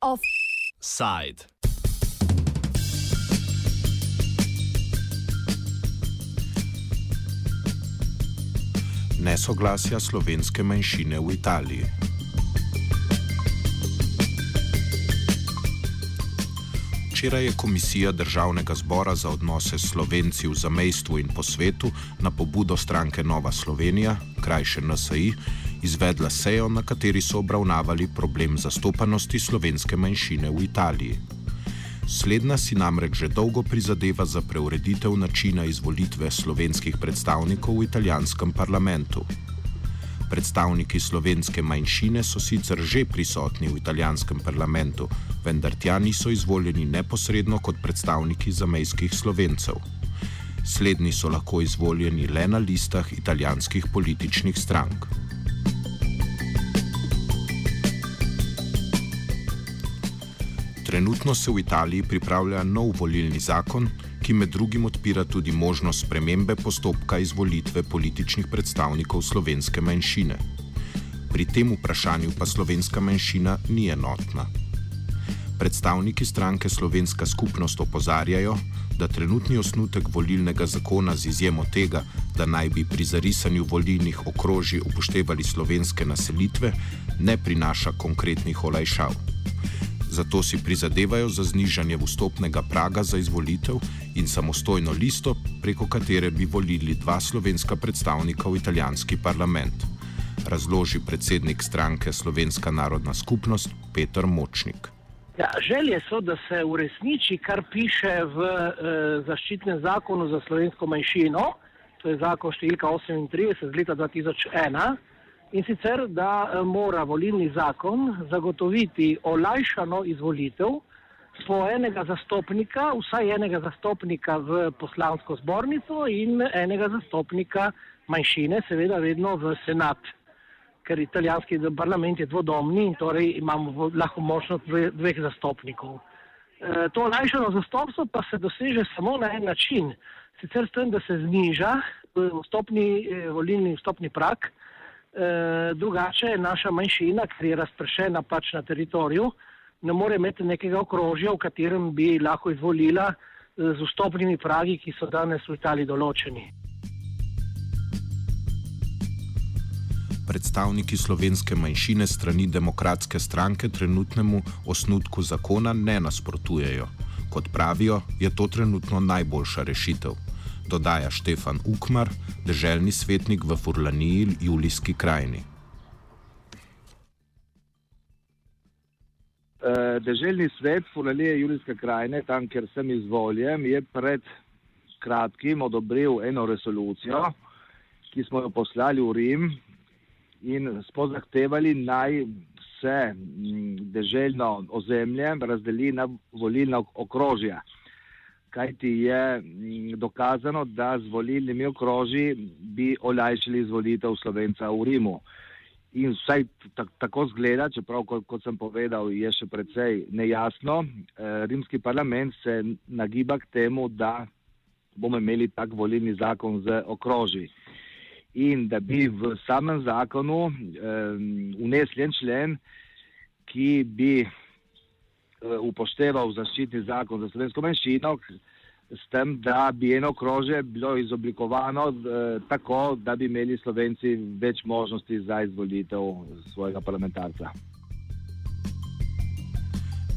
Offside. Nesoglasja slovenske manjšine v Italiji. Včeraj je Komisija Državnega zbora za odnose s Slovenci v zamestvu in po svetu na pobudo stranke Nova Slovenija, krajše NSI, izvedla sejo, na kateri so obravnavali problem zastopanosti slovenske manjšine v Italiji. Slednja si namreč že dolgo prizadeva za preureditev načina izvolitve slovenskih predstavnikov v italijanskem parlamentu. Predstavniki slovenske manjšine so sicer že prisotni v italijanskem parlamentu, vendar tja niso izvoljeni neposredno kot predstavniki zamejskih slovencev. Slednji so lahko izvoljeni le na listah italijanskih političnih strank. Trenutno se v Italiji pripravlja nov volilni zakon, ki med drugim odpira tudi možnost spremembe postopka izvolitve političnih predstavnikov slovenske manjšine. Pri tem vprašanju pa slovenska manjšina ni enotna. Predstavniki stranke Slovenska skupnost opozarjajo, da trenutni osnutek volilnega zakona z izjemo tega, da naj bi pri zarisanju volilnih okrožij upoštevali slovenske naselitve, ne prinaša konkretnih olajšav. Zato si prizadevajo za znižanje vstopnega praga za izvolitev in samostojno listo, preko katere bi volili dva slovenska predstavnika v italijanski parlament. Razloži predsednik stranke Slovenska narodna skupnost Petr Močnik. Ja, želje so, da se uresniči, kar piše v e, zaščitnem zakonu za slovensko manjšino, to je zakon številka 38 z leta 2001 in sicer, da eh, mora volilni zakon zagotoviti olajšano izvolitev po enega zastopnika, vsaj enega zastopnika v poslansko zbornico in enega zastopnika manjšine, seveda vedno v senat, ker italijanski parlament je dvodomni torej imamo lahko možnost dveh zastopnikov. E, to olajšano zastopstvo pa se doseže samo na en način, sicer s tem, da se zniža vstopni, eh, volilni vstopni prak, Eh, drugače naša manjšina, ker je razpršena pač na teritoriju, ne more imeti nekega okrožja, v katerem bi lahko izvolila eh, z vstopnimi pragi, ki so danes v Italiji določeni. Predstavniki slovenske manjšine strani demokratske stranke trenutnemu osnutku zakona ne nasprotujejo. Kot pravijo, je to trenutno najboljša rešitev dodaja Štefan Ukmar, državni svetnik v Furlaniji, Julijski krajini. Eh, Državni svet Furlanije, Julijske krajine, tam, kjer sem izvoljen, je pred kratkim odobril eno resolucijo, ki smo jo poslali v Rim in smo zahtevali naj se mm, državno ozemlje razdeli na volilna okrožja kajti je mm, dokazano, da z volilnimi okroži bi olajšali izvolitev Slovenca v Rimu. In vsaj tako zgleda, čeprav, kot, kot sem povedal, je še precej nejasno, eh, rimski parlament se nagiba k temu, da bomo imeli tak volilni zakon z okroži. In da bi v samem zakonu eh, unesli en člen, ki bi upošteval zaščitni zakon za slovensko manjšino, s tem, da bi eno okrožje bilo izoblikovano eh, tako, da bi imeli slovenci več možnosti za izvolitev svojega parlamentarca.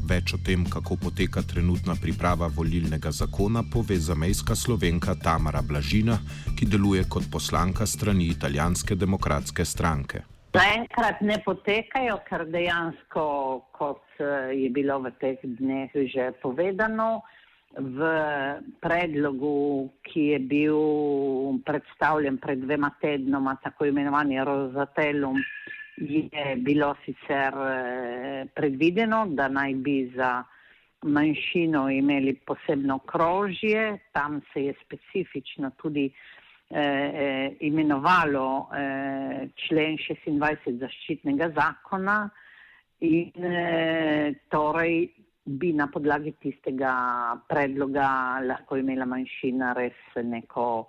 Več o tem, kako poteka trenutna priprava volilnega zakona, pove zamejska slovenka Tamara Blažina, ki deluje kot poslanka strani italijanske demokratske stranke. Zaenkrat ne potekajo, ker dejansko, kot je bilo v teh dneh že povedano, v predlogu, ki je bil predstavljen pred dvema tednoma, tako imenovani Rozatelum, je bilo sicer eh, predvideno, da naj bi za manjšino imeli posebno krožje, tam se je specifično tudi Eh, eh, imenovalo eh, člen 26 zaščitnega zakona in eh, torej bi na podlagi tistega predloga lahko imela manjšina res neko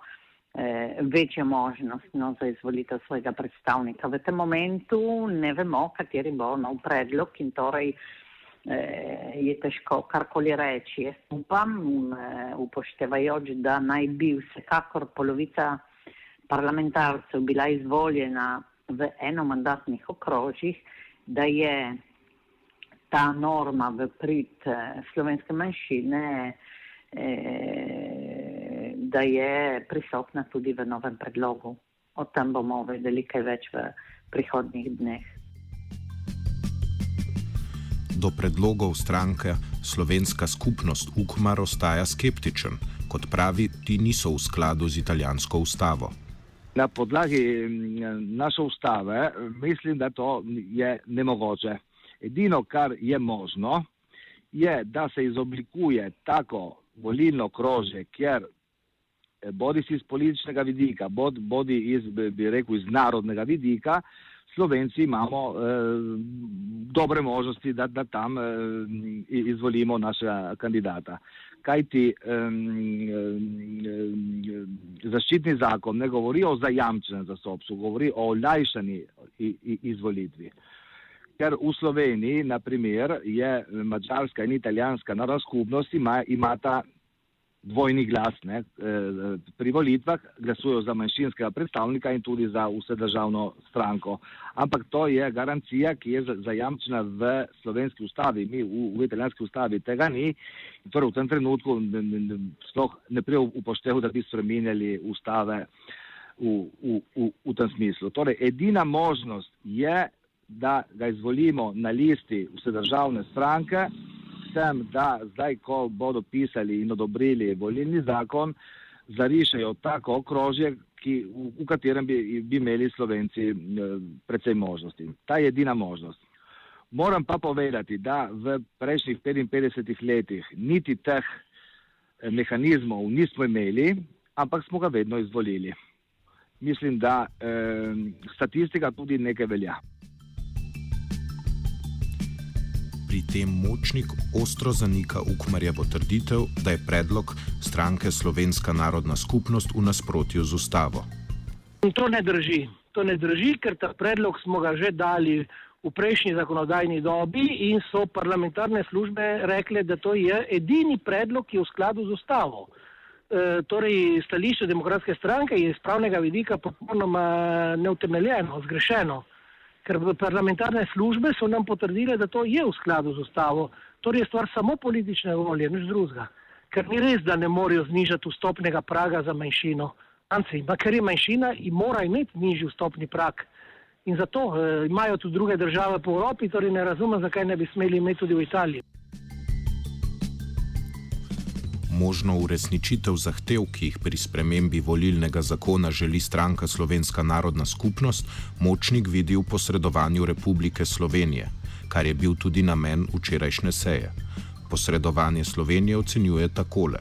eh, večjo možnost no, za izvolitev svojega predstavnika. V tem momentu ne vemo, kateri bo nov predlog in torej eh, je težko karkoli reči. Jaz upam, eh, upoštevajoč, da naj bi vsekakor polovica parlamentarcev bila izvoljena v enomandatnih okrožjih, da je ta norma v prid eh, slovenske manjšine eh, da je prisotna tudi v novem predlogu. O tem bomo vedeli kaj več v prihodnjih dneh. Do predlogov stranke Slovenska skupnost Ukmar ostaja skeptičen, kot pravi, ti niso v skladu z italijansko ustavo. Na podlagi naše ustave mislim, da to je nemogoče. Edino, kar je možno, je, da se izoblikuje tako volilno krožje, kjer bodi si iz političnega vidika, bod, bodi iz, bi rekel, iz narodnega vidika, Slovenci imamo eh, dobre možnosti, da, da tam eh, izvolimo našega kandidata. Kaj ti eh, eh, zaščitni zakon ne govori o zajamčenem zastopstvu, govori o olajšani izvolitvi. Ker v Sloveniji, na primer, je mačarska in italijanska narodna skupnost ima, imata dvojni glas. Ne. E, pri volitvah glasujejo za manjšinskega predstavnika in tudi za vse državno stranko. Ampak to je garancija, ki je zajamčena v slovenski ustavi. Mi v, v italijanski ustavi tega ni. Torej v tem trenutku sploh ne prije upoštev, da bi spremenjali ustave v, v, v, v tem smislu. Torej edina možnost je, da ga izvolimo na listi vse državne stranke sem, da zdaj, ko bodo pisali in odobrili volilni zakon, zarišajo tako okrožje, ki, v, v katerem bi, bi imeli Slovenci eh, predvsej možnosti. Ta je edina možnost. Moram pa povedati, da v prejšnjih 55 letih niti teh eh, mehanizmov nismo imeli, ampak smo ga vedno izvolili. Mislim, da eh, statistika tudi nekaj velja. Pri tem močnik ostro zanika Ukmarjevo trditev, da je predlog stranke Slovenska narodna skupnost v nasprotju z ustavo. To ne drži. To ne drži, ker ta predlog smo ga že dali v prejšnji zakonodajni dobi in so parlamentarne službe rekle, da to je edini predlog, ki je v skladu z ustavo. E, torej, stališče demokratske stranke je iz pravnega vidika popolnoma neutemeljeno, zgrešeno ker parlamentarne službe so nam potrdile, da to je v skladu z ustavo. Torej je stvar samo politične volje, nič drugega. Ker ni res, da ne morejo znižati vstopnega praga za manjšino. Anci, ker je manjšina in mora imeti nižji vstopni prag. In zato eh, imajo tudi druge države po Evropi, torej ne razumem, zakaj ne bi smeli imeti tudi v Italiji možno uresničitev zahtev, ki jih pri spremembi volilnega zakona želi stranka Slovenska narodna skupnost, močnik vidi v posredovanju Republike Slovenije, kar je bil tudi namen včerajšnje seje. Posredovanje Slovenije ocenjuje takole.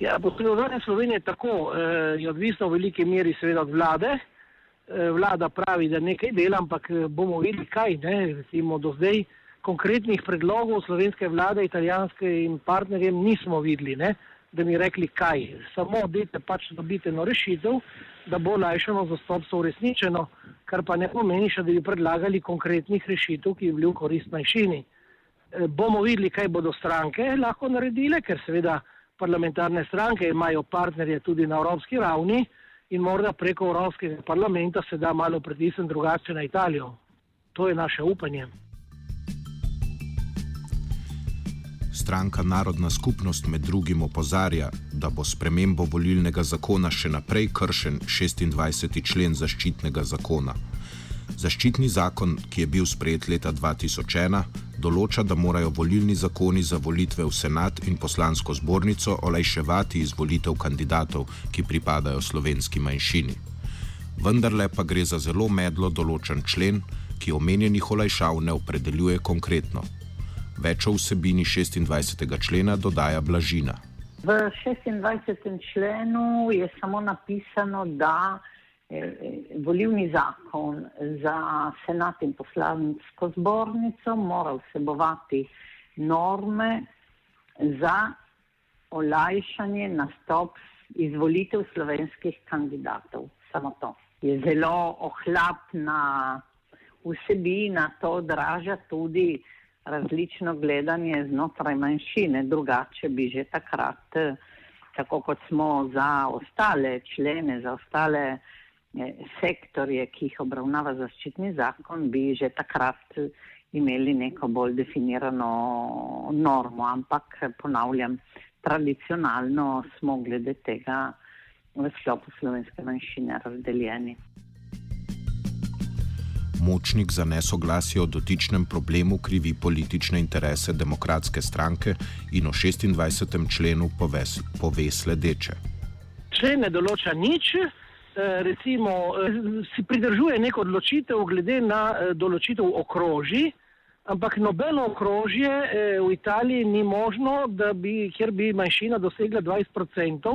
Ja, posredovanje Slovenije tako, eh, je odvisno v veliki meri seveda od vlade. Eh, vlada pravi, da nekaj dela, ampak eh, bomo videli, kaj ne. Recimo do zdaj konkretnih predlogov slovenske vlade, italijanske in partnerjem nismo videli. Ne da mi rekli, kaj. Samo dete pač dobite eno rešitev, da bo lajšano zastopstvo uresničeno, kar pa ne pomeni še, da bi predlagali konkretnih rešitev, ki bi bili v korist manjšini. E, bomo videli, kaj bodo stranke lahko naredile, ker seveda parlamentarne stranke imajo partnerje tudi na evropski ravni in morda preko evropskega parlamenta se da malo pritisniti drugače na Italijo. To je naše upanje. Stranka Narodna skupnost med drugim opozarja, da bo spremembo volilnega zakona še naprej kršen 26. člen zaščitnega zakona. Zaščitni zakon, ki je bil sprejet leta 2001, določa, da morajo volilni zakoni za volitve v senat in poslansko zbornico olajševati izvolitev kandidatov, ki pripadajo slovenski manjšini. Vendarle pa gre za zelo medlo določen člen, ki omenjenih olajšav ne opredeljuje konkretno. Več o vsebini 26. člena dodaja Blažina. V 26. členu je samo napisano, da eh, volivni zakon za senat in poslansko zbornico mora vsebovati norme za olajšanje nastop izvolitev slovenskih kandidatov. Samo to je zelo ohlapna vsebina, to odraža tudi različno gledanje znotraj manjšine. Drugače bi že takrat, tako kot smo za ostale člene, za ostale eh, sektorje, ki jih obravnava zaščitni zakon, bi že takrat imeli neko bolj definirano normo. Ampak ponavljam, tradicionalno smo glede tega v sklopu slovenske manjšine razdeljeni. Močnik za nesoglasje o dotičnem problemu krivi politične interese demokratske stranke in o 26. členu pove sledeče. Člen ne določa nič, eh, recimo eh, si pridržuje neko odločitev glede na eh, določitev okrožij, ampak nobeno okrožje v Italiji ni možno, bi, kjer bi manjšina dosegla 20%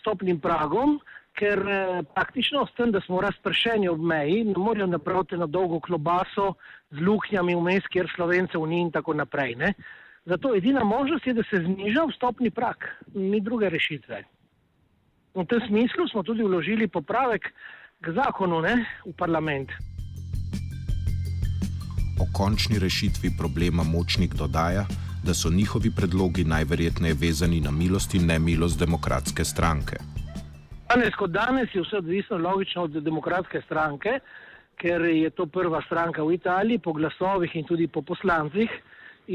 stopnim pragom ker eh, praktično s tem, da smo razpršeni ob meji, ne morejo napraviti na dolgo klobaso z luknjami vmes, kjer slovencev ni in tako naprej. Ne? Zato edina možnost je, da se zniža vstopni prak, ni druge rešitve. V tem smislu smo tudi vložili popravek k zakonu ne, v parlament. O končni rešitvi problema močnik dodaja, da so njihovi predlogi najverjetneje vezani na milost in nemilost demokratske stranke. Danes, kot danes, je vse odvisno logično od demokratske stranke, ker je to prva stranka v Italiji po glasovih in tudi po poslancih.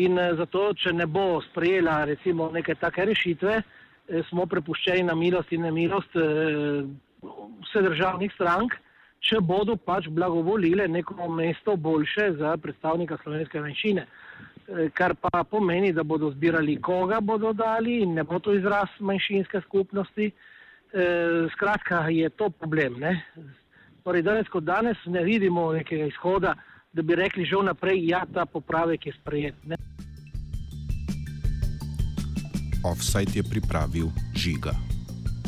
In eh, zato, če ne bo sprejela recimo neke take rešitve, eh, smo prepuščeni na milost in nemilost eh, vse državnih strank, če bodo pač blagovolile neko mesto boljše za predstavnika slovenske manjšine. Kar pa pomeni, da bodo zbirali, koga bodo dali in ne bo to izraz manjšinske skupnosti. Eh, skratka, je to problem. Torej, danes, kot danes, ne vidimo nekega izhoda, da bi rekli že vnaprej, ja, ta popravek je sprejet. Ne? Offside je pripravil žiga.